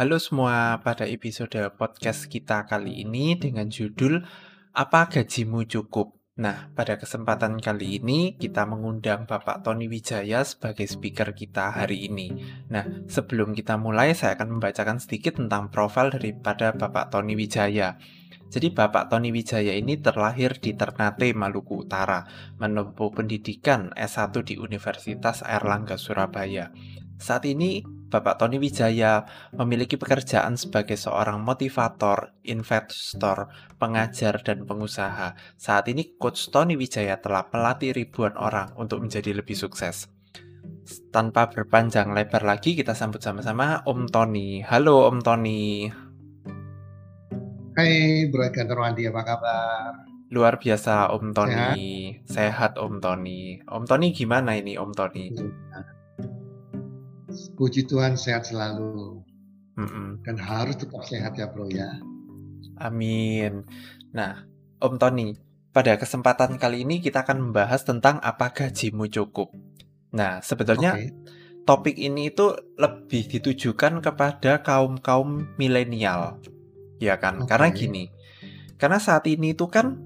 Halo semua, pada episode podcast kita kali ini dengan judul Apa Gajimu Cukup? Nah, pada kesempatan kali ini kita mengundang Bapak Tony Wijaya sebagai speaker kita hari ini. Nah, sebelum kita mulai, saya akan membacakan sedikit tentang profil daripada Bapak Tony Wijaya. Jadi Bapak Tony Wijaya ini terlahir di Ternate, Maluku Utara, menempuh pendidikan S1 di Universitas Airlangga Surabaya. Saat ini Bapak Tony Wijaya memiliki pekerjaan sebagai seorang motivator, investor, pengajar, dan pengusaha. Saat ini Coach Tony Wijaya telah melatih ribuan orang untuk menjadi lebih sukses. Tanpa berpanjang lebar lagi, kita sambut sama-sama Om Tony. Halo Om Tony. Hai Bro Eka Terwandi, apa kabar? Luar biasa Om Tony. Sehat? Sehat Om Tony. Om Tony gimana ini Om Tony? Puji Tuhan sehat selalu. Mm-mm. Dan harus tetap sehat ya bro ya. Amin. Nah, Om Tony, pada kesempatan kali ini kita akan membahas tentang apa gajimu cukup. Nah, sebetulnya Oke. topik ini itu lebih ditujukan kepada kaum-kaum milenial. Ya kan? Karena Oke. gini. Karena saat ini itu kan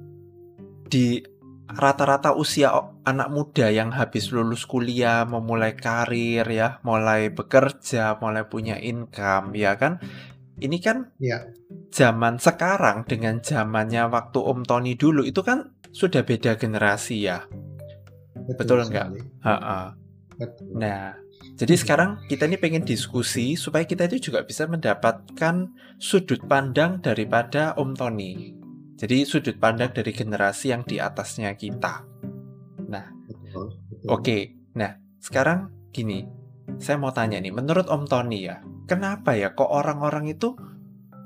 di rata-rata usia anak muda yang habis lulus kuliah, memulai karir ya, mulai bekerja, mulai punya income, ya kan? Ini kan Ya, zaman sekarang dengan zamannya waktu Om Tony dulu itu kan sudah beda generasi ya. Betul nggak? sekali. Ha-ha. Betul. Nah, jadi sekarang kita ini pengen diskusi supaya kita itu juga bisa mendapatkan sudut pandang daripada Om Tony. Jadi sudut pandang dari generasi yang di atasnya kita. Betul. Oke, nah sekarang gini, saya mau tanya nih, menurut Om Tony ya, kenapa ya kok orang-orang itu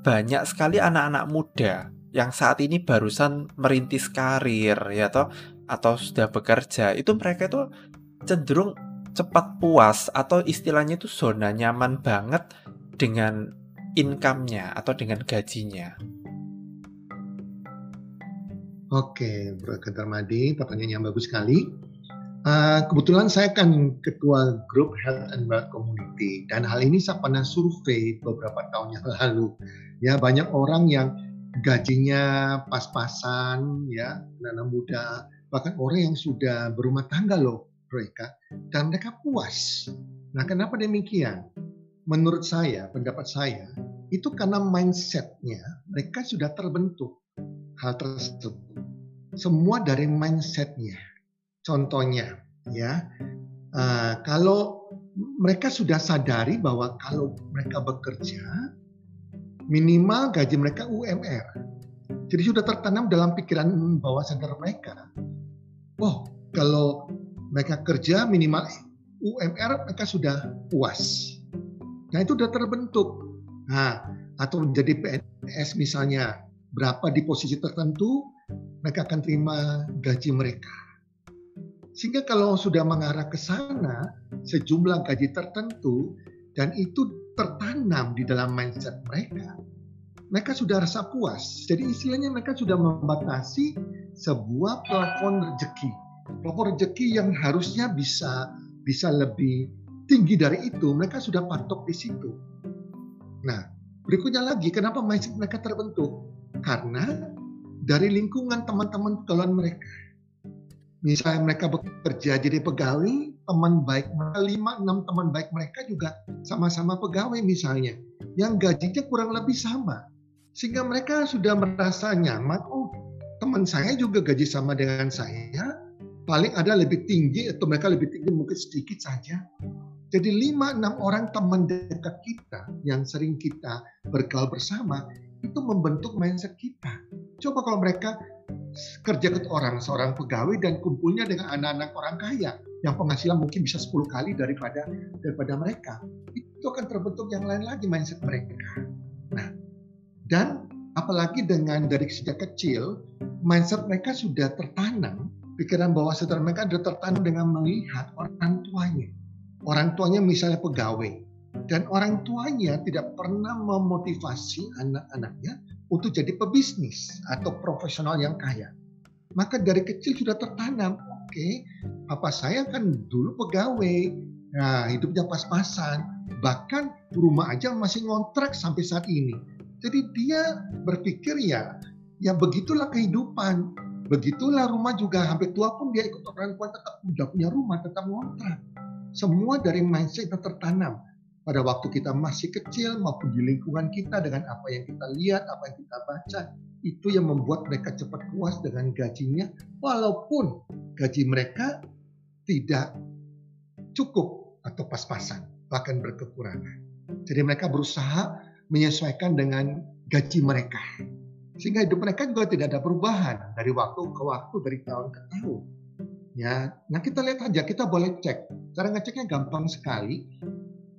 banyak sekali anak-anak muda yang saat ini barusan merintis karir ya toh atau sudah bekerja, itu mereka itu cenderung cepat puas atau istilahnya itu zona nyaman banget dengan income-nya atau dengan gajinya. Oke, Bro Eka Termadi, pertanyaan yang bagus sekali. Uh, kebetulan saya kan ketua grup Health and Wealth Community dan hal ini saya pernah survei beberapa tahun yang lalu. Ya banyak orang yang gajinya pas-pasan, ya anak muda, bahkan orang yang sudah berumah tangga loh, Bro Eka, dan mereka puas. Nah, kenapa demikian? Menurut saya, pendapat saya, itu karena mindsetnya mereka sudah terbentuk hal tersebut. Semua dari mindsetnya. Contohnya, ya, uh, kalau mereka sudah sadari bahwa kalau mereka bekerja, minimal gaji mereka UMR. Jadi sudah tertanam dalam pikiran bawah sadar mereka. Oh, kalau mereka kerja minimal UMR mereka sudah puas. Nah itu sudah terbentuk. Nah, atau menjadi PNS misalnya, berapa di posisi tertentu, mereka akan terima gaji mereka. Sehingga kalau sudah mengarah ke sana, sejumlah gaji tertentu, dan itu tertanam di dalam mindset mereka, mereka sudah rasa puas. Jadi istilahnya mereka sudah membatasi sebuah plafon rezeki. Plafon rezeki yang harusnya bisa bisa lebih tinggi dari itu, mereka sudah patok di situ. Nah, berikutnya lagi, kenapa mindset mereka terbentuk? Karena dari lingkungan teman-teman pegawai mereka. Misalnya mereka bekerja jadi pegawai, teman baik mereka, lima, enam teman baik mereka juga sama-sama pegawai misalnya. Yang gajinya kurang lebih sama. Sehingga mereka sudah merasa nyaman, oh teman saya juga gaji sama dengan saya, paling ada lebih tinggi atau mereka lebih tinggi mungkin sedikit saja. Jadi lima enam orang teman dekat kita yang sering kita bergaul bersama itu membentuk mindset kita. Coba kalau mereka kerja ke orang seorang pegawai dan kumpulnya dengan anak-anak orang kaya yang penghasilan mungkin bisa 10 kali daripada daripada mereka. Itu akan terbentuk yang lain lagi mindset mereka. Nah, dan apalagi dengan dari sejak kecil mindset mereka sudah tertanam pikiran bawah sadar mereka sudah tertanam dengan melihat orang tuanya. Orang tuanya misalnya pegawai dan orang tuanya tidak pernah memotivasi anak-anaknya untuk jadi pebisnis atau profesional yang kaya. Maka dari kecil sudah tertanam, oke, papa saya kan dulu pegawai, nah hidupnya pas-pasan, bahkan rumah aja masih ngontrak sampai saat ini. Jadi dia berpikir ya, ya begitulah kehidupan. Begitulah rumah juga hampir tua pun dia ikut orang tua tetap udah punya rumah, tetap ngontrak. Semua dari mindset yang tertanam pada waktu kita masih kecil maupun di lingkungan kita dengan apa yang kita lihat, apa yang kita baca, itu yang membuat mereka cepat puas dengan gajinya walaupun gaji mereka tidak cukup atau pas-pasan, bahkan berkekurangan. Jadi mereka berusaha menyesuaikan dengan gaji mereka. Sehingga hidup mereka juga tidak ada perubahan dari waktu ke waktu, dari tahun ke tahun. Ya, nah kita lihat aja, kita boleh cek. Cara ngeceknya gampang sekali.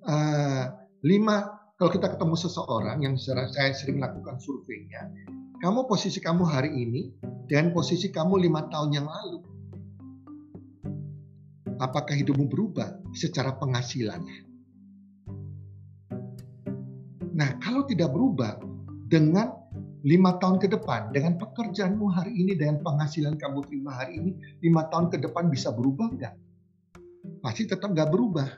Uh, lima, kalau kita ketemu seseorang yang saya sering lakukan surveinya, kamu posisi kamu hari ini dan posisi kamu lima tahun yang lalu apakah hidupmu berubah secara penghasilannya. Nah, kalau tidak berubah dengan lima tahun ke depan, dengan pekerjaanmu hari ini, dengan penghasilan kamu terima hari ini, lima tahun ke depan bisa berubah nggak? Pasti tetap nggak berubah.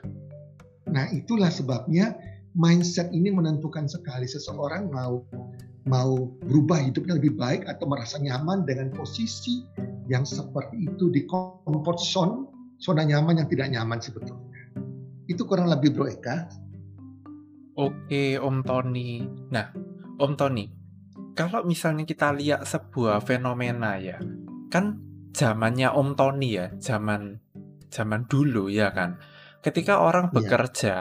Nah, itulah sebabnya mindset ini menentukan sekali seseorang mau mau berubah hidupnya lebih baik atau merasa nyaman dengan posisi yang seperti itu di comfort zone zona nyaman yang tidak nyaman sebetulnya. Itu kurang lebih Bro Eka. Oke Om Tony. Nah Om Tony, kalau misalnya kita lihat sebuah fenomena ya, kan zamannya Om Tony ya, zaman zaman dulu ya kan. Ketika orang iya. bekerja,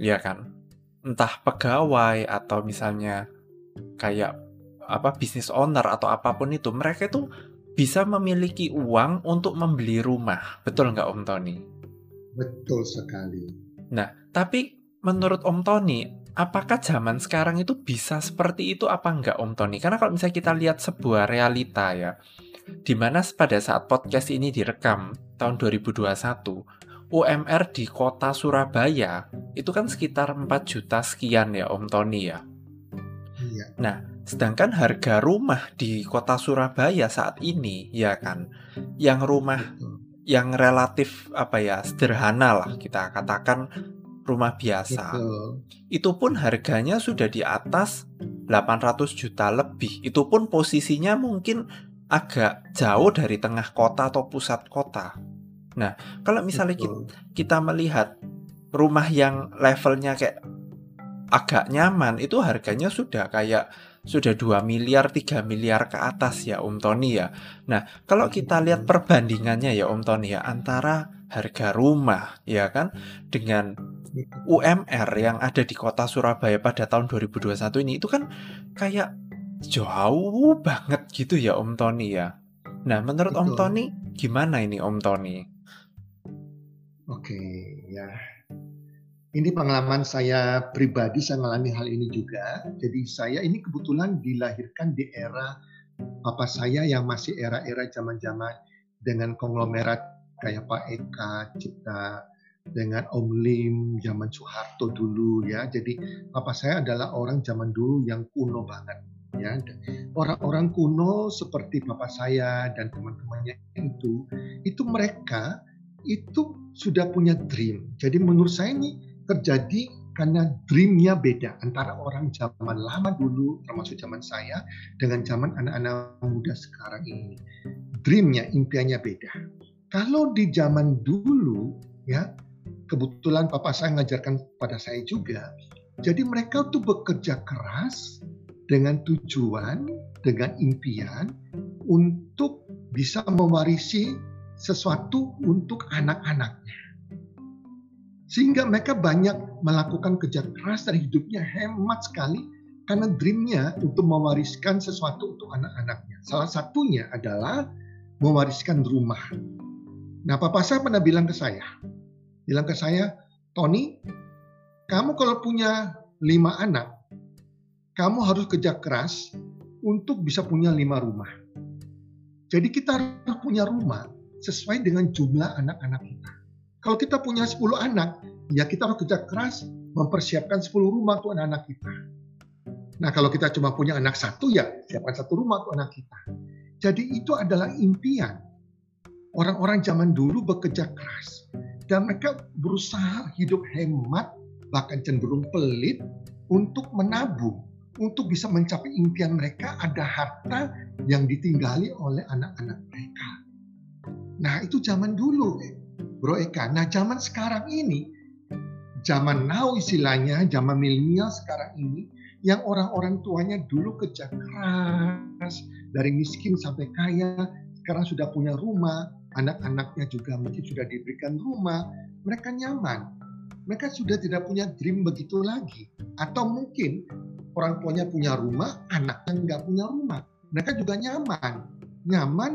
ya, ya kan, entah pegawai atau misalnya kayak apa bisnis owner atau apa pun itu, mereka itu bisa memiliki uang untuk membeli rumah. Betul nggak Om Tony? Betul sekali. Nah, tapi menurut Om Tony, apakah zaman sekarang itu bisa seperti itu apa enggak Om Tony? Karena kalau misalnya kita lihat sebuah realita ya, di mana pada saat podcast ini direkam tahun 2021, UMR di kota Surabaya itu kan sekitar 4 juta sekian ya Om Tony ya. Iya. Nah, Sedangkan harga rumah di kota Surabaya saat ini, ya kan, yang rumah yang relatif apa ya sederhana lah kita katakan rumah biasa, Betul. itu pun harganya sudah di atas 800 juta lebih. Itu pun posisinya mungkin agak jauh dari tengah kota atau pusat kota. Nah, kalau misalnya kita, kita melihat rumah yang levelnya kayak agak nyaman, itu harganya sudah kayak sudah 2 miliar, 3 miliar ke atas ya Om Tony ya. Nah, kalau kita lihat perbandingannya ya Om Tony ya antara harga rumah ya kan dengan UMR yang ada di kota Surabaya pada tahun 2021 ini itu kan kayak jauh banget gitu ya Om Tony ya. Nah, menurut Betul. Om Tony gimana ini Om Tony? Oke, ya ini pengalaman saya pribadi, saya mengalami hal ini juga. Jadi saya ini kebetulan dilahirkan di era papa saya yang masih era-era zaman-zaman dengan konglomerat kayak Pak Eka, Cipta, dengan Om Lim, zaman Soeharto dulu ya. Jadi papa saya adalah orang zaman dulu yang kuno banget ya. Orang-orang kuno seperti papa saya dan teman-temannya itu, itu mereka itu sudah punya dream. Jadi menurut saya ini terjadi karena dreamnya beda antara orang zaman lama dulu termasuk zaman saya dengan zaman anak-anak muda sekarang ini. Dreamnya, impiannya beda. Kalau di zaman dulu ya kebetulan papa saya mengajarkan pada saya juga. Jadi mereka tuh bekerja keras dengan tujuan, dengan impian untuk bisa mewarisi sesuatu untuk anak-anaknya. Sehingga mereka banyak melakukan kerja keras dari hidupnya hemat sekali karena dreamnya untuk mewariskan sesuatu untuk anak-anaknya. Salah satunya adalah mewariskan rumah. Nah, papa saya pernah bilang ke saya, bilang ke saya, Tony, kamu kalau punya lima anak, kamu harus kerja keras untuk bisa punya lima rumah. Jadi kita harus punya rumah sesuai dengan jumlah anak-anak kita. Kalau kita punya 10 anak, ya kita harus kerja keras mempersiapkan 10 rumah untuk anak-anak kita. Nah kalau kita cuma punya anak satu, ya siapkan satu rumah untuk anak kita. Jadi itu adalah impian. Orang-orang zaman dulu bekerja keras. Dan mereka berusaha hidup hemat bahkan cenderung pelit untuk menabung, untuk bisa mencapai impian mereka ada harta yang ditinggali oleh anak-anak mereka. Nah itu zaman dulu, Bro Eka. Nah zaman sekarang ini, zaman now istilahnya, zaman milenial sekarang ini, yang orang-orang tuanya dulu kerja keras, dari miskin sampai kaya, sekarang sudah punya rumah, anak-anaknya juga mungkin sudah diberikan rumah, mereka nyaman. Mereka sudah tidak punya dream begitu lagi. Atau mungkin orang tuanya punya rumah, anaknya nggak punya rumah. Mereka juga nyaman. Nyaman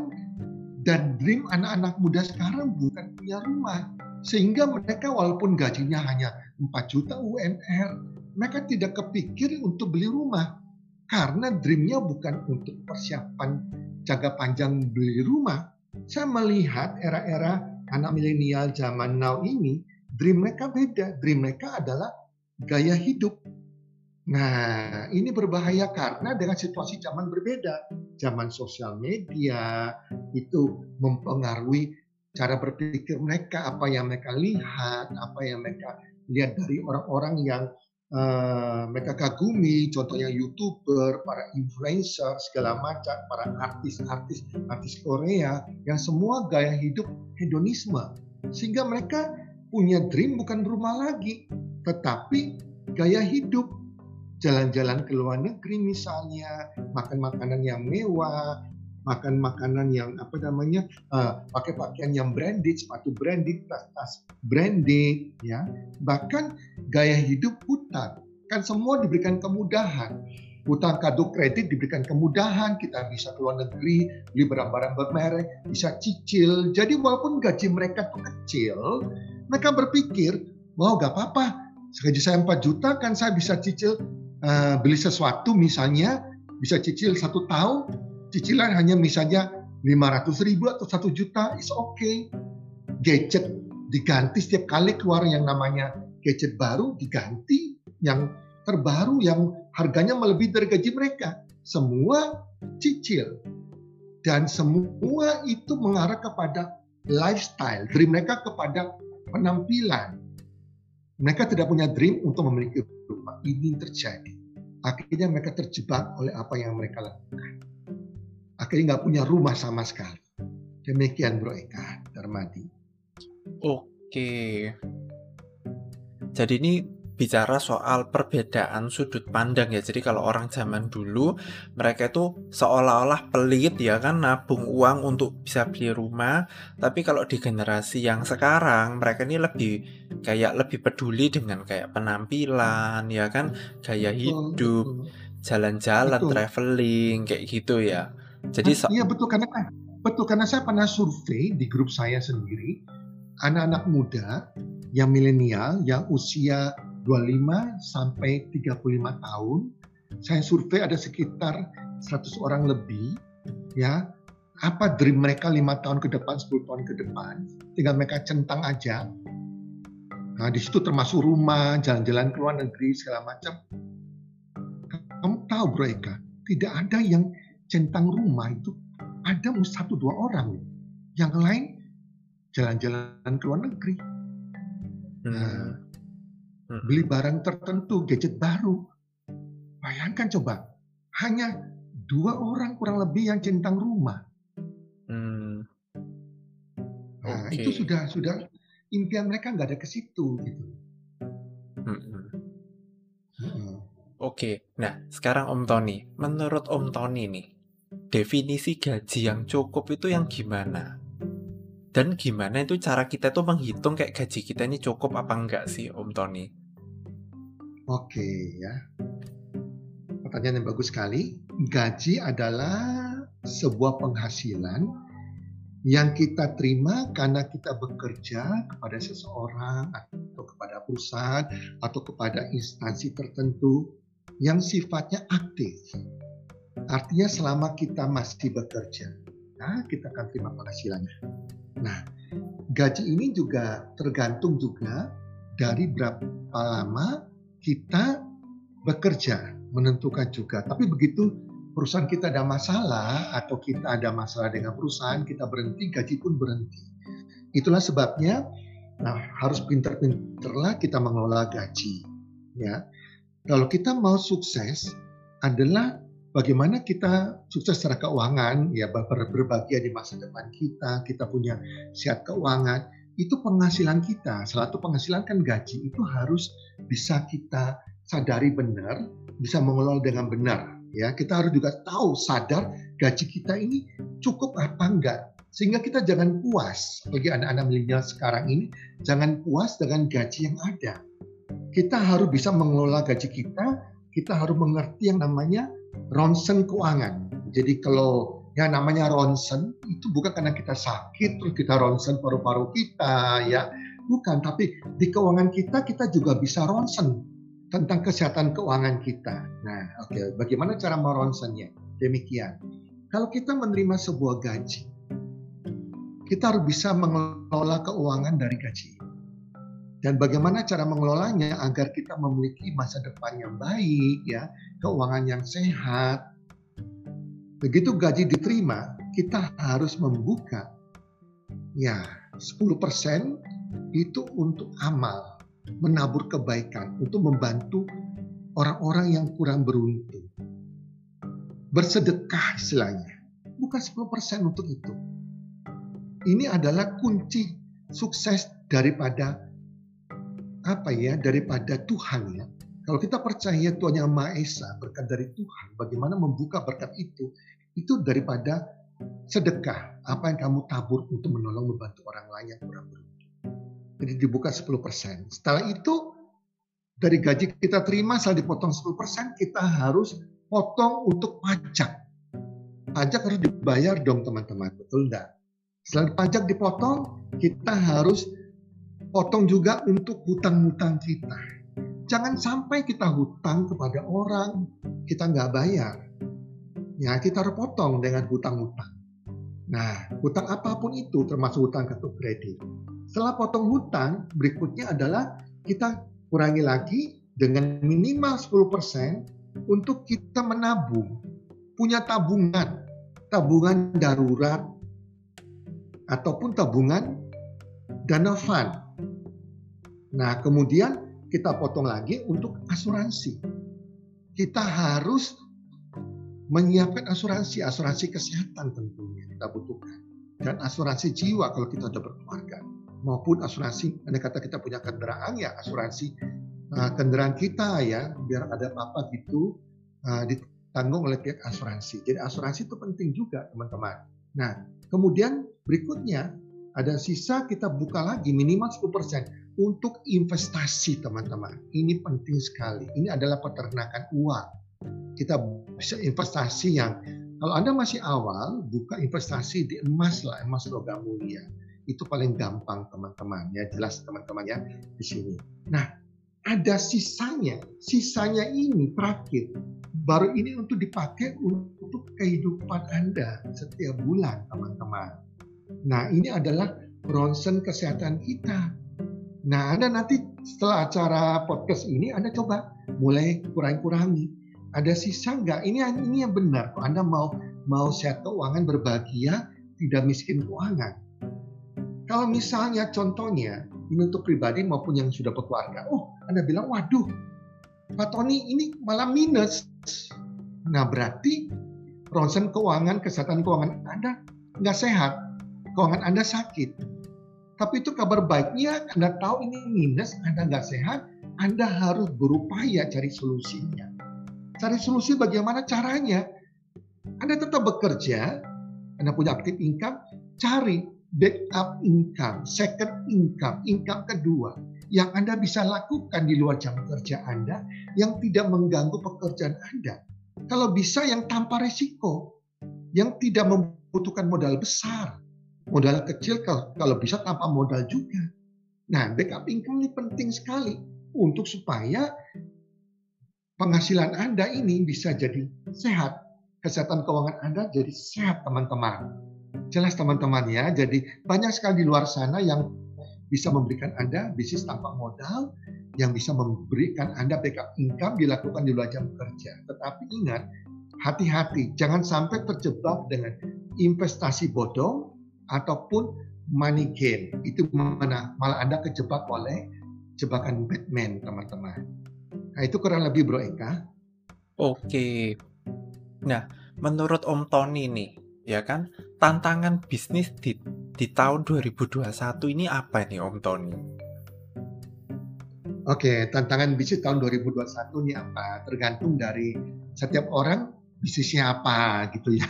dan dream anak-anak muda sekarang bukan punya rumah. Sehingga mereka walaupun gajinya hanya 4 juta UMR, mereka tidak kepikir untuk beli rumah. Karena dreamnya bukan untuk persiapan jaga panjang beli rumah. Saya melihat era-era anak milenial zaman now ini, dream mereka beda. Dream mereka adalah gaya hidup. Nah, ini berbahaya karena dengan situasi zaman berbeda. Zaman sosial media itu mempengaruhi cara berpikir mereka, apa yang mereka lihat, apa yang mereka lihat dari orang-orang yang uh, mereka kagumi, contohnya youtuber, para influencer segala macam, para artis-artis artis Korea yang semua gaya hidup hedonisme, sehingga mereka punya dream bukan rumah lagi, tetapi gaya hidup jalan-jalan ke luar negeri misalnya, makan makanan yang mewah, makan makanan yang apa namanya uh, pakai pakaian yang branded sepatu branded tas-tas branded ya. Bahkan gaya hidup hutang kan semua diberikan kemudahan. Hutang kado kredit diberikan kemudahan kita bisa ke luar negeri beli barang-barang bermerek bisa cicil. Jadi walaupun gaji mereka tuh kecil mereka berpikir wow gak apa-apa gaji saya 4 juta kan saya bisa cicil uh, beli sesuatu misalnya bisa cicil satu tahun cicilan hanya misalnya 500 ribu atau 1 juta, is okay. Gadget diganti setiap kali keluar yang namanya gadget baru diganti yang terbaru yang harganya melebihi dari gaji mereka. Semua cicil. Dan semua itu mengarah kepada lifestyle. Dream mereka kepada penampilan. Mereka tidak punya dream untuk memiliki rumah. Ini terjadi. Akhirnya mereka terjebak oleh apa yang mereka lakukan akhirnya nggak punya rumah sama sekali. Demikian Bro Eka Darmadi. Oke. Jadi ini bicara soal perbedaan sudut pandang ya. Jadi kalau orang zaman dulu mereka itu seolah-olah pelit ya kan nabung uang untuk bisa beli rumah. Tapi kalau di generasi yang sekarang mereka ini lebih kayak lebih peduli dengan kayak penampilan ya kan, gaya hidup, jalan-jalan, traveling kayak gitu ya. Jadi so iya betul karena betul karena saya pernah survei di grup saya sendiri anak-anak muda yang milenial yang usia 25 sampai 35 tahun. Saya survei ada sekitar 100 orang lebih ya. Apa dream mereka lima tahun ke depan, 10 tahun ke depan, tinggal mereka centang aja. Nah, di situ termasuk rumah, jalan-jalan ke luar negeri, segala macam. Kamu tahu Bro Eka, tidak ada yang centang rumah itu ada satu dua orang yang lain jalan-jalan ke luar negeri hmm. nah. Beli barang tertentu gadget baru bayangkan coba hanya dua orang kurang lebih yang centang rumah hmm. nah okay. itu sudah sudah impian mereka nggak ada ke situ gitu hmm. Hmm. Oke, nah sekarang Om Tony, menurut Om Tony nih, definisi gaji yang cukup itu yang gimana? Dan gimana itu cara kita tuh menghitung kayak gaji kita ini cukup apa enggak sih Om Tony? Oke ya. Pertanyaan yang bagus sekali. Gaji adalah sebuah penghasilan yang kita terima karena kita bekerja kepada seseorang atau kepada perusahaan atau kepada instansi tertentu yang sifatnya aktif Artinya selama kita masih bekerja, nah kita akan terima penghasilannya. Nah, gaji ini juga tergantung juga dari berapa lama kita bekerja, menentukan juga. Tapi begitu perusahaan kita ada masalah atau kita ada masalah dengan perusahaan, kita berhenti, gaji pun berhenti. Itulah sebabnya Nah, harus pinter-pinterlah kita mengelola gaji. Ya, kalau kita mau sukses adalah bagaimana kita sukses secara keuangan, ya berbahagia di masa depan kita, kita punya sehat keuangan, itu penghasilan kita. Salah satu penghasilan kan gaji itu harus bisa kita sadari benar, bisa mengelola dengan benar. Ya, kita harus juga tahu sadar gaji kita ini cukup apa enggak sehingga kita jangan puas bagi anak-anak milenial sekarang ini jangan puas dengan gaji yang ada kita harus bisa mengelola gaji kita kita harus mengerti yang namanya ronsen keuangan jadi kalau ya namanya ronsen itu bukan karena kita sakit terus kita ronsen paru-paru kita ya bukan tapi di keuangan kita kita juga bisa ronsen tentang kesehatan keuangan kita nah oke okay. bagaimana cara meronsennya demikian kalau kita menerima sebuah gaji kita harus bisa mengelola keuangan dari gaji. Dan bagaimana cara mengelolanya agar kita memiliki masa depan yang baik, ya, keuangan yang sehat. Begitu gaji diterima, kita harus membuka ya 10% itu untuk amal, menabur kebaikan, untuk membantu orang-orang yang kurang beruntung. Bersedekah istilahnya. Bukan 10% untuk itu ini adalah kunci sukses daripada apa ya daripada Tuhan ya. Kalau kita percaya Tuhan yang Maha Esa berkat dari Tuhan, bagaimana membuka berkat itu? Itu daripada sedekah apa yang kamu tabur untuk menolong membantu orang lain yang kurang beruntung. Jadi dibuka 10%. Setelah itu dari gaji kita terima setelah dipotong 10% kita harus potong untuk pajak. Pajak harus dibayar dong teman-teman, betul enggak? Selain pajak dipotong, kita harus potong juga untuk hutang-hutang kita. Jangan sampai kita hutang kepada orang, kita nggak bayar. Ya, kita harus potong dengan hutang-hutang. Nah, hutang apa pun itu termasuk hutang kartu kredit. Setelah potong hutang, berikutnya adalah kita kurangi lagi dengan minimal 10% untuk kita menabung. Punya tabungan, tabungan darurat ataupun tabungan dana fund. Nah, kemudian kita potong lagi untuk asuransi. Kita harus menyiapkan asuransi, asuransi kesehatan tentunya kita butuhkan. Dan asuransi jiwa kalau kita sudah berkeluarga. Maupun asuransi, andai kata kita punya kendaraan ya asuransi uh, kendaraan kita ya, biar ada apa-apa gitu uh, ditanggung oleh pihak asuransi. Jadi asuransi itu penting juga teman-teman. Nah, kemudian berikutnya ada sisa kita buka lagi minimal 10% untuk investasi teman-teman. Ini penting sekali. Ini adalah peternakan uang. Kita bisa investasi yang kalau Anda masih awal, buka investasi di emas lah, emas logam mulia. Itu paling gampang teman-teman ya, jelas teman-teman ya di sini. Nah, ada sisanya. Sisanya ini terakhir baru ini untuk dipakai untuk kehidupan Anda setiap bulan, teman-teman. Nah, ini adalah ronsen kesehatan kita. Nah, Anda nanti setelah acara podcast ini, Anda coba mulai kurang-kurangi. Ada sisa nggak? Ini ini yang benar. Anda mau mau sehat keuangan berbahagia, tidak miskin keuangan. Kalau misalnya contohnya, ini untuk pribadi maupun yang sudah berkeluarga. Oh, Anda bilang, waduh, Pak Tony ini malah minus. Nah berarti ronsen keuangan, kesehatan keuangan Anda nggak sehat. Keuangan Anda sakit. Tapi itu kabar baiknya, Anda tahu ini minus, Anda nggak sehat, Anda harus berupaya cari solusinya. Cari solusi bagaimana caranya. Anda tetap bekerja, Anda punya aktif income, cari backup income, second income, income kedua yang Anda bisa lakukan di luar jam kerja Anda yang tidak mengganggu pekerjaan Anda. Kalau bisa yang tanpa risiko, yang tidak membutuhkan modal besar. Modal kecil kalau bisa tanpa modal juga. Nah, backup income ini penting sekali untuk supaya penghasilan Anda ini bisa jadi sehat. Kesehatan keuangan Anda jadi sehat, teman-teman. Jelas teman-teman ya. Jadi banyak sekali di luar sana yang bisa memberikan Anda bisnis tanpa modal yang bisa memberikan Anda backup income dilakukan di luar jam kerja. Tetapi ingat, hati-hati, jangan sampai terjebak dengan investasi bodong ataupun money gain. Itu mana malah Anda kejebak oleh jebakan Batman, teman-teman. Nah, itu kurang lebih Bro Eka. Oke. Nah, menurut Om Tony nih, ya kan, tantangan bisnis di di tahun 2021 ini apa nih Om Tony? Oke, tantangan bisnis tahun 2021 ini apa? Tergantung dari setiap orang bisnisnya apa gitu ya.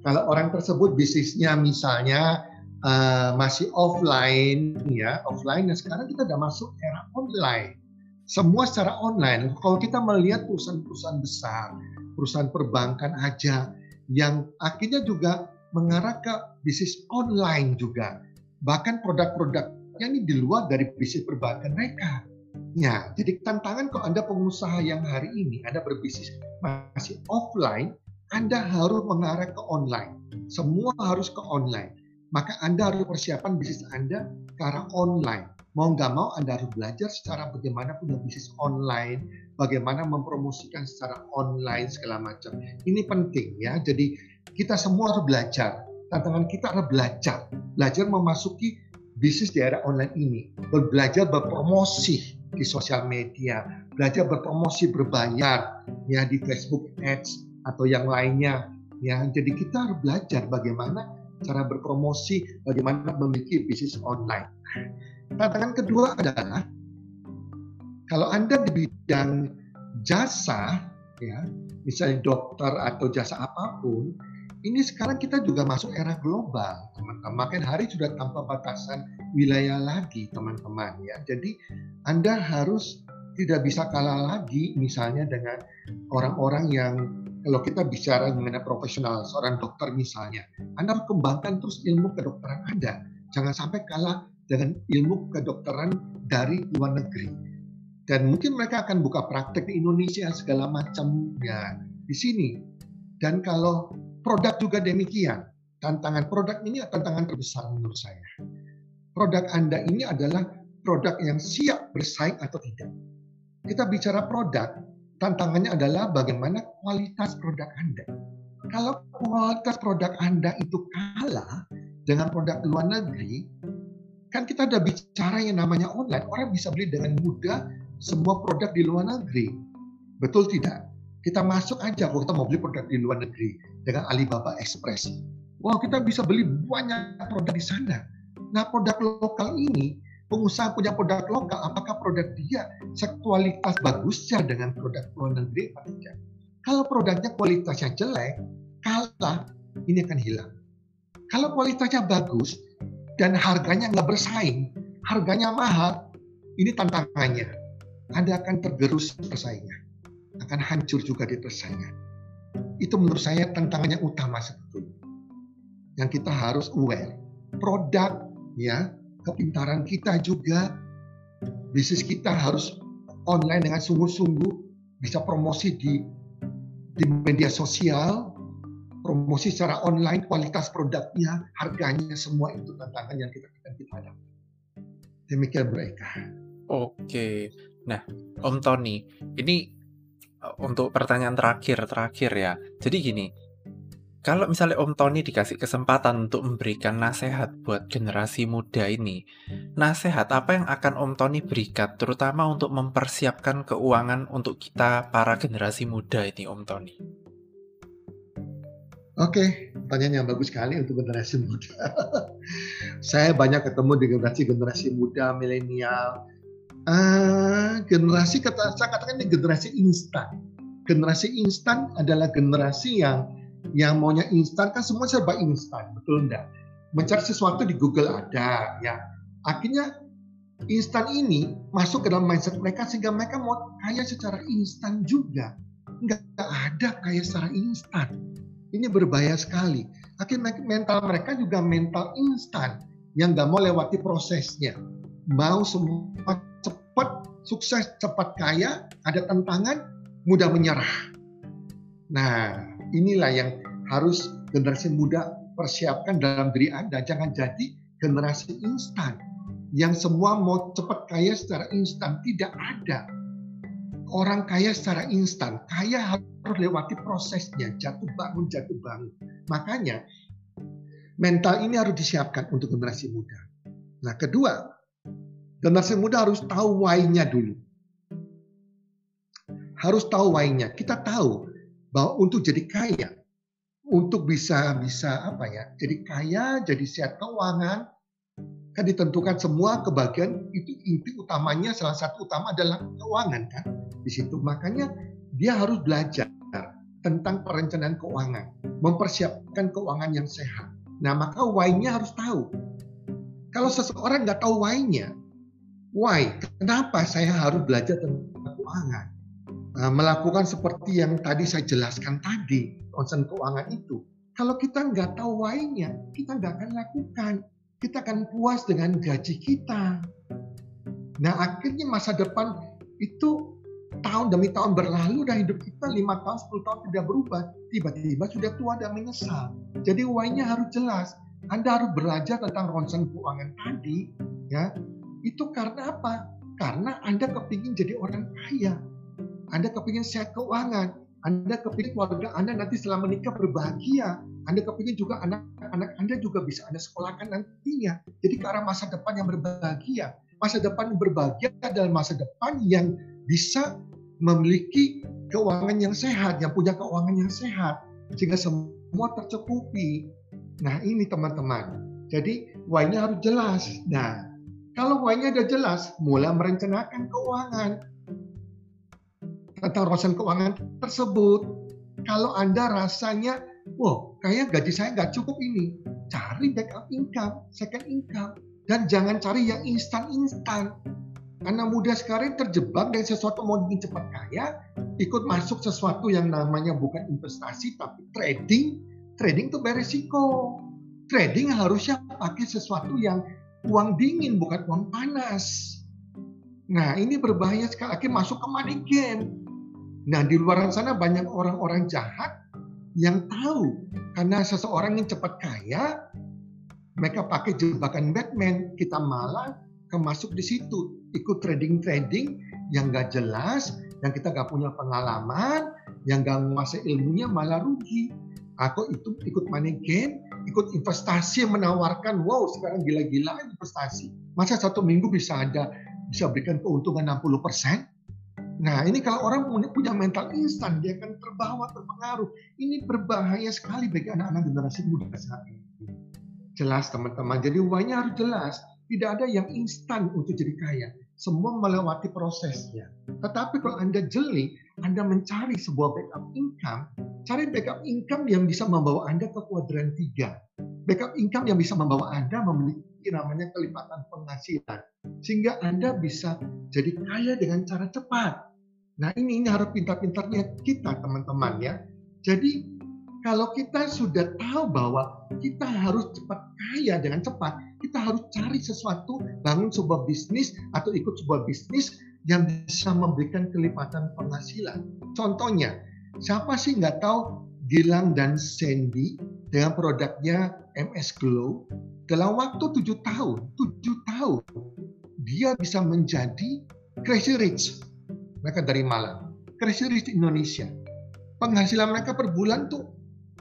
Kalau orang tersebut bisnisnya misalnya uh, masih offline ya, offline dan sekarang kita udah masuk era online. Semua secara online. Kalau kita melihat perusahaan-perusahaan besar, perusahaan perbankan aja yang akhirnya juga mengarah ke bisnis online juga. Bahkan produk-produknya ini di luar dari bisnis perbankan mereka. Ya, jadi tantangan kalau Anda pengusaha yang hari ini Anda berbisnis masih offline, Anda harus mengarah ke online. Semua harus ke online. Maka Anda harus persiapan bisnis Anda ke arah online. Mau nggak mau Anda harus belajar secara bagaimana punya bisnis online, bagaimana mempromosikan secara online segala macam. Ini penting ya. Jadi kita semua harus belajar. Tantangan kita adalah belajar. Belajar memasuki bisnis di era online ini. Belajar berpromosi di sosial media. Belajar berpromosi berbayar ya di Facebook Ads atau yang lainnya. Ya, jadi kita harus belajar bagaimana cara berpromosi, bagaimana memiliki bisnis online. Tantangan kedua adalah kalau Anda di bidang jasa, ya, misalnya dokter atau jasa apa pun, ini sekarang kita juga masuk era global, teman-teman. Makin hari sudah tanpa batasan wilayah lagi, teman-teman ya. Jadi Anda harus tidak bisa kalah lagi misalnya dengan orang-orang yang kalau kita bicara mengenai profesional seorang dokter misalnya, Anda harus kembangkan terus ilmu kedokteran Anda. Jangan sampai kalah dengan ilmu kedokteran dari luar negeri. Dan mungkin mereka akan buka praktek di Indonesia segala macam ya di sini. Dan kalau Produk juga demikian. Tantangan produk ini tantangan terbesar menurut saya. Produk Anda ini adalah produk yang siap bersaing atau tidak. Kita bicara produk, tantangannya adalah bagaimana kualitas produk Anda. Kalau kualitas produk Anda itu kalah dengan produk luar negeri, kan kita udah bicara yang namanya online. Orang bisa beli dengan mudah semua produk di luar negeri. Betul tidak? Kita masuk aja kalau kita mau beli produk di luar negeri dengan Alibaba Express. Wow, kita bisa beli banyak produk di sana. Nah, produk lokal ini, pengusaha punya produk lokal, apakah produk dia sekualitas bagusnya dengan produk luar negeri atau tidak? Kalau produknya kualitasnya jelek, kalah, ini akan hilang. Kalau kualitasnya bagus dan harganya nggak bersaing, harganya mahal, ini tantangannya. Anda akan tergerus persaingan akan hancur juga di persaingan. Itu menurut saya tantangan yang utama sebetulnya. Yang kita harus aware. Produk, ya, kepintaran kita juga, bisnis kita harus online dengan sungguh-sungguh, bisa promosi di di media sosial, promosi secara online, kualitas produknya, harganya, semua itu tantangan yang kita akan kita hadapi. Demikian mereka. Oke, nah Om Tony, ini untuk pertanyaan terakhir terakhir ya. Jadi gini, kalau misalnya Om Tony dikasih kesempatan untuk memberikan nasihat buat generasi muda ini, nasihat apa yang akan Om Tony berikan, terutama untuk mempersiapkan keuangan untuk kita para generasi muda ini, Om Tony? Oke, pertanyaan yang bagus sekali untuk generasi muda. Saya banyak ketemu di generasi-generasi muda, milenial, uh, generasi kata saya katakan ini generasi instan. Generasi instan adalah generasi yang yang maunya instan kan semua serba instan, betul enggak? Mencari sesuatu di Google ada, ya. Akhirnya instan ini masuk ke dalam mindset mereka sehingga mereka mau kaya secara instan juga. Enggak ada kaya secara instan. Ini berbahaya sekali. Akhirnya mental mereka juga mental instan yang nggak mau lewati prosesnya. Mau semua cepat sukses, cepat kaya, ada tantangan, mudah menyerah. Nah, inilah yang harus generasi muda persiapkan dalam diri Anda. Jangan jadi generasi instan yang semua mau cepat kaya secara instan. Tidak ada. Orang kaya secara instan. Kaya harus lewati prosesnya. Jatuh bangun, jatuh bangun. Makanya mental ini harus disiapkan untuk generasi muda. Nah, kedua, generasi muda harus tahu why-nya dulu. Harus tahu why-nya. Kita tahu bahwa untuk jadi kaya, untuk bisa bisa apa ya, jadi kaya, jadi sehat keuangan, kan ditentukan semua kebahagiaan itu inti utamanya salah satu utama adalah keuangan kan di situ. Makanya dia harus belajar tentang perencanaan keuangan mempersiapkan keuangan yang sehat. Nah maka why-nya harus tahu. Kalau seseorang nggak tahu why-nya why? Kenapa saya harus belajar tentang keuangan melakukan seperti yang tadi saya jelaskan tadi concern keuangan itu kalau kita nggak tahu why-nya kita nggak akan lakukan kita akan puas dengan gaji kita. Nah akhirnya masa depan itu tahun demi tahun berlalu dan hidup kita lima tahun, 10 tahun tidak berubah. Tiba-tiba sudah tua dan menyesal. Jadi why-nya harus jelas. Anda harus belajar tentang ronsen keuangan tadi. ya Itu karena apa? Karena Anda kepingin jadi orang kaya. Anda kepingin sehat keuangan. Anda kepingin keluarga Anda nanti setelah menikah berbahagia. Anda kepingin juga anak-anak Anda juga bisa Anda sekolahkan nantinya. Jadi ke arah masa depan yang berbahagia. Masa depan yang berbahagia adalah masa depan yang bisa memiliki keuangan yang sehat, yang punya keuangan yang sehat. Sehingga semua tercukupi. Nah ini teman-teman. Jadi why-nya harus jelas. Nah kalau why-nya udah jelas, mulai merencanakan keuangan tentang urusan keuangan tersebut. Kalau Anda rasanya, wah kayak gaji saya nggak cukup ini, cari backup income, second income. Dan jangan cari yang instan-instan. Karena muda sekarang terjebak dengan sesuatu mau ingin cepat kaya, ikut masuk sesuatu yang namanya bukan investasi tapi trading. Trading itu beresiko. Trading harusnya pakai sesuatu yang uang dingin bukan uang panas. Nah ini berbahaya sekali lagi masuk ke money game. Nah, di luar sana banyak orang-orang jahat yang tahu karena seseorang yang cepat kaya, mereka pakai jebakan Batman, kita malah kemasuk di situ, ikut trading-trading yang gak jelas, yang kita gak punya pengalaman, yang gak menguasai ilmunya malah rugi. Aku itu ikut money game, ikut investasi yang menawarkan, wow sekarang gila-gila investasi. Masa satu minggu bisa ada, bisa berikan keuntungan 60 persen? Nah, ini kalau orang punya mental instan, dia akan terbawa, terpengaruh. Ini berbahaya sekali bagi anak-anak generasi muda saat ini. Jelas teman-teman, jadi why-nya harus jelas. Tidak ada yang instan untuk jadi kaya. Semua melewati prosesnya. Tetapi kalau Anda jeli, Anda mencari sebuah backup income, cari backup income yang bisa membawa Anda ke kuadran tiga. Backup income yang bisa membawa Anda memiliki namanya kelipatan penghasilan. Sehingga Anda bisa jadi kaya dengan cara cepat Nah ini ini harus pintar-pintarnya kita teman-teman ya. Jadi kalau kita sudah tahu bahwa kita harus cepat kaya dengan cepat, kita harus cari sesuatu, bangun sebuah bisnis atau ikut sebuah bisnis yang bisa memberikan kelipatan penghasilan. Contohnya, siapa sih nggak tahu Gilang dan Sandy dengan produknya MS Glow dalam waktu tujuh tahun, tujuh tahun dia bisa menjadi crazy rich mereka dari Malang. Rich Indonesia. Penghasilan mereka per bulan tuh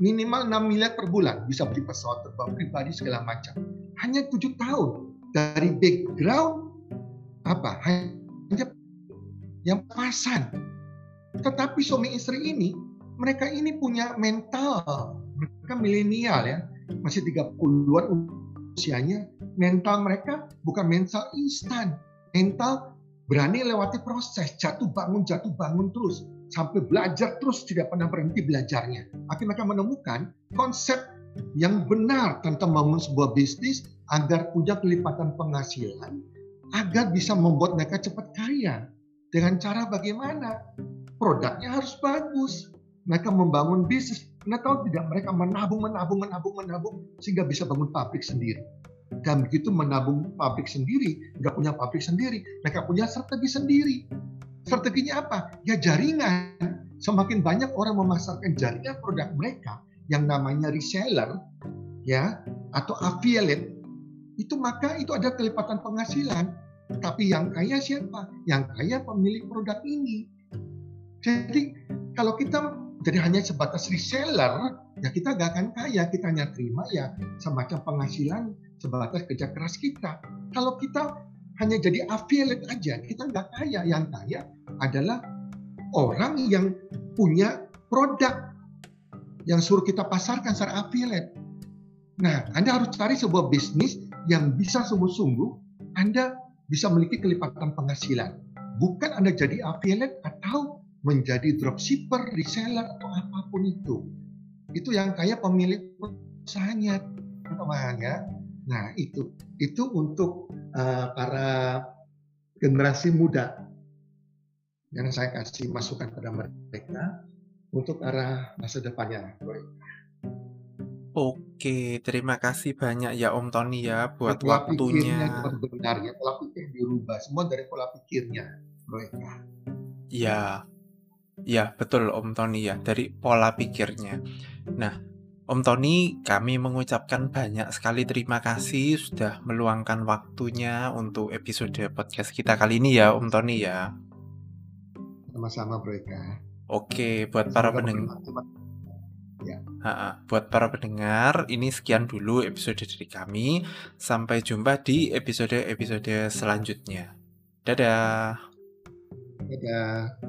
minimal 6 miliar per bulan. Bisa beli pesawat terbang pribadi segala macam. Hanya tujuh tahun. Dari background apa? Hanya yang pasan. Tetapi suami istri ini, mereka ini punya mental. Mereka milenial ya. Masih 30-an usianya. Mental mereka bukan mental instan. Mental berani lewati proses jatuh bangun jatuh bangun terus sampai belajar terus tidak pernah berhenti belajarnya. Akhirnya mereka menemukan konsep yang benar tentang membangun sebuah bisnis agar punya kelipatan penghasilan, agar bisa membuat mereka cepat kaya. Dengan cara bagaimana? Produknya harus bagus. Mereka membangun bisnis. Anda tahu tidak? Mereka menabung, menabung, menabung, menabung sehingga bisa bangun pabrik sendiri dan begitu menabung pabrik sendiri, nggak punya pabrik sendiri, mereka punya strategi sendiri. Strateginya apa? Ya jaringan. Semakin banyak orang memasarkan jaringan produk mereka yang namanya reseller, ya atau affiliate, itu maka itu ada kelipatan penghasilan. Tapi yang kaya siapa? Yang kaya pemilik produk ini. Jadi kalau kita jadi hanya sebatas reseller, ya kita gak akan kaya. Kita hanya terima ya semacam penghasilan sebatas kerja keras kita. Kalau kita hanya jadi affiliate aja, kita nggak kaya. Yang kaya adalah orang yang punya produk yang suruh kita pasarkan secara affiliate. Nah, Anda harus cari sebuah bisnis yang bisa sungguh-sungguh Anda bisa memiliki kelipatan penghasilan. Bukan Anda jadi affiliate atau menjadi dropshipper, reseller, atau apa pun itu. Itu yang kaya pemilik usahanya, teman ya. Nah, itu itu untuk uh, para generasi muda yang saya kasih masukan pada mereka untuk arah masa depannya. Oke, terima kasih banyak ya Om Tony ya buat pola waktunya. benar ya, pola pikir dirubah semua dari pola pikirnya mereka. Ya, ya betul Om Tony ya dari pola pikirnya. Nah, Om Tony, kami mengucapkan banyak sekali terima kasih sudah meluangkan waktunya untuk episode podcast kita kali ini ya, Om Tony ya. Sama-sama, Bro Eka. Oke, buat para pendengar. Ya. Ha buat para pendengar, ini sekian dulu episode dari kami. Sampai jumpa di episode-episode selanjutnya. Dadah. Dadah.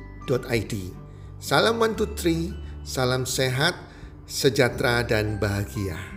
id. Salam one two three, salam sehat, sejahtera dan bahagia.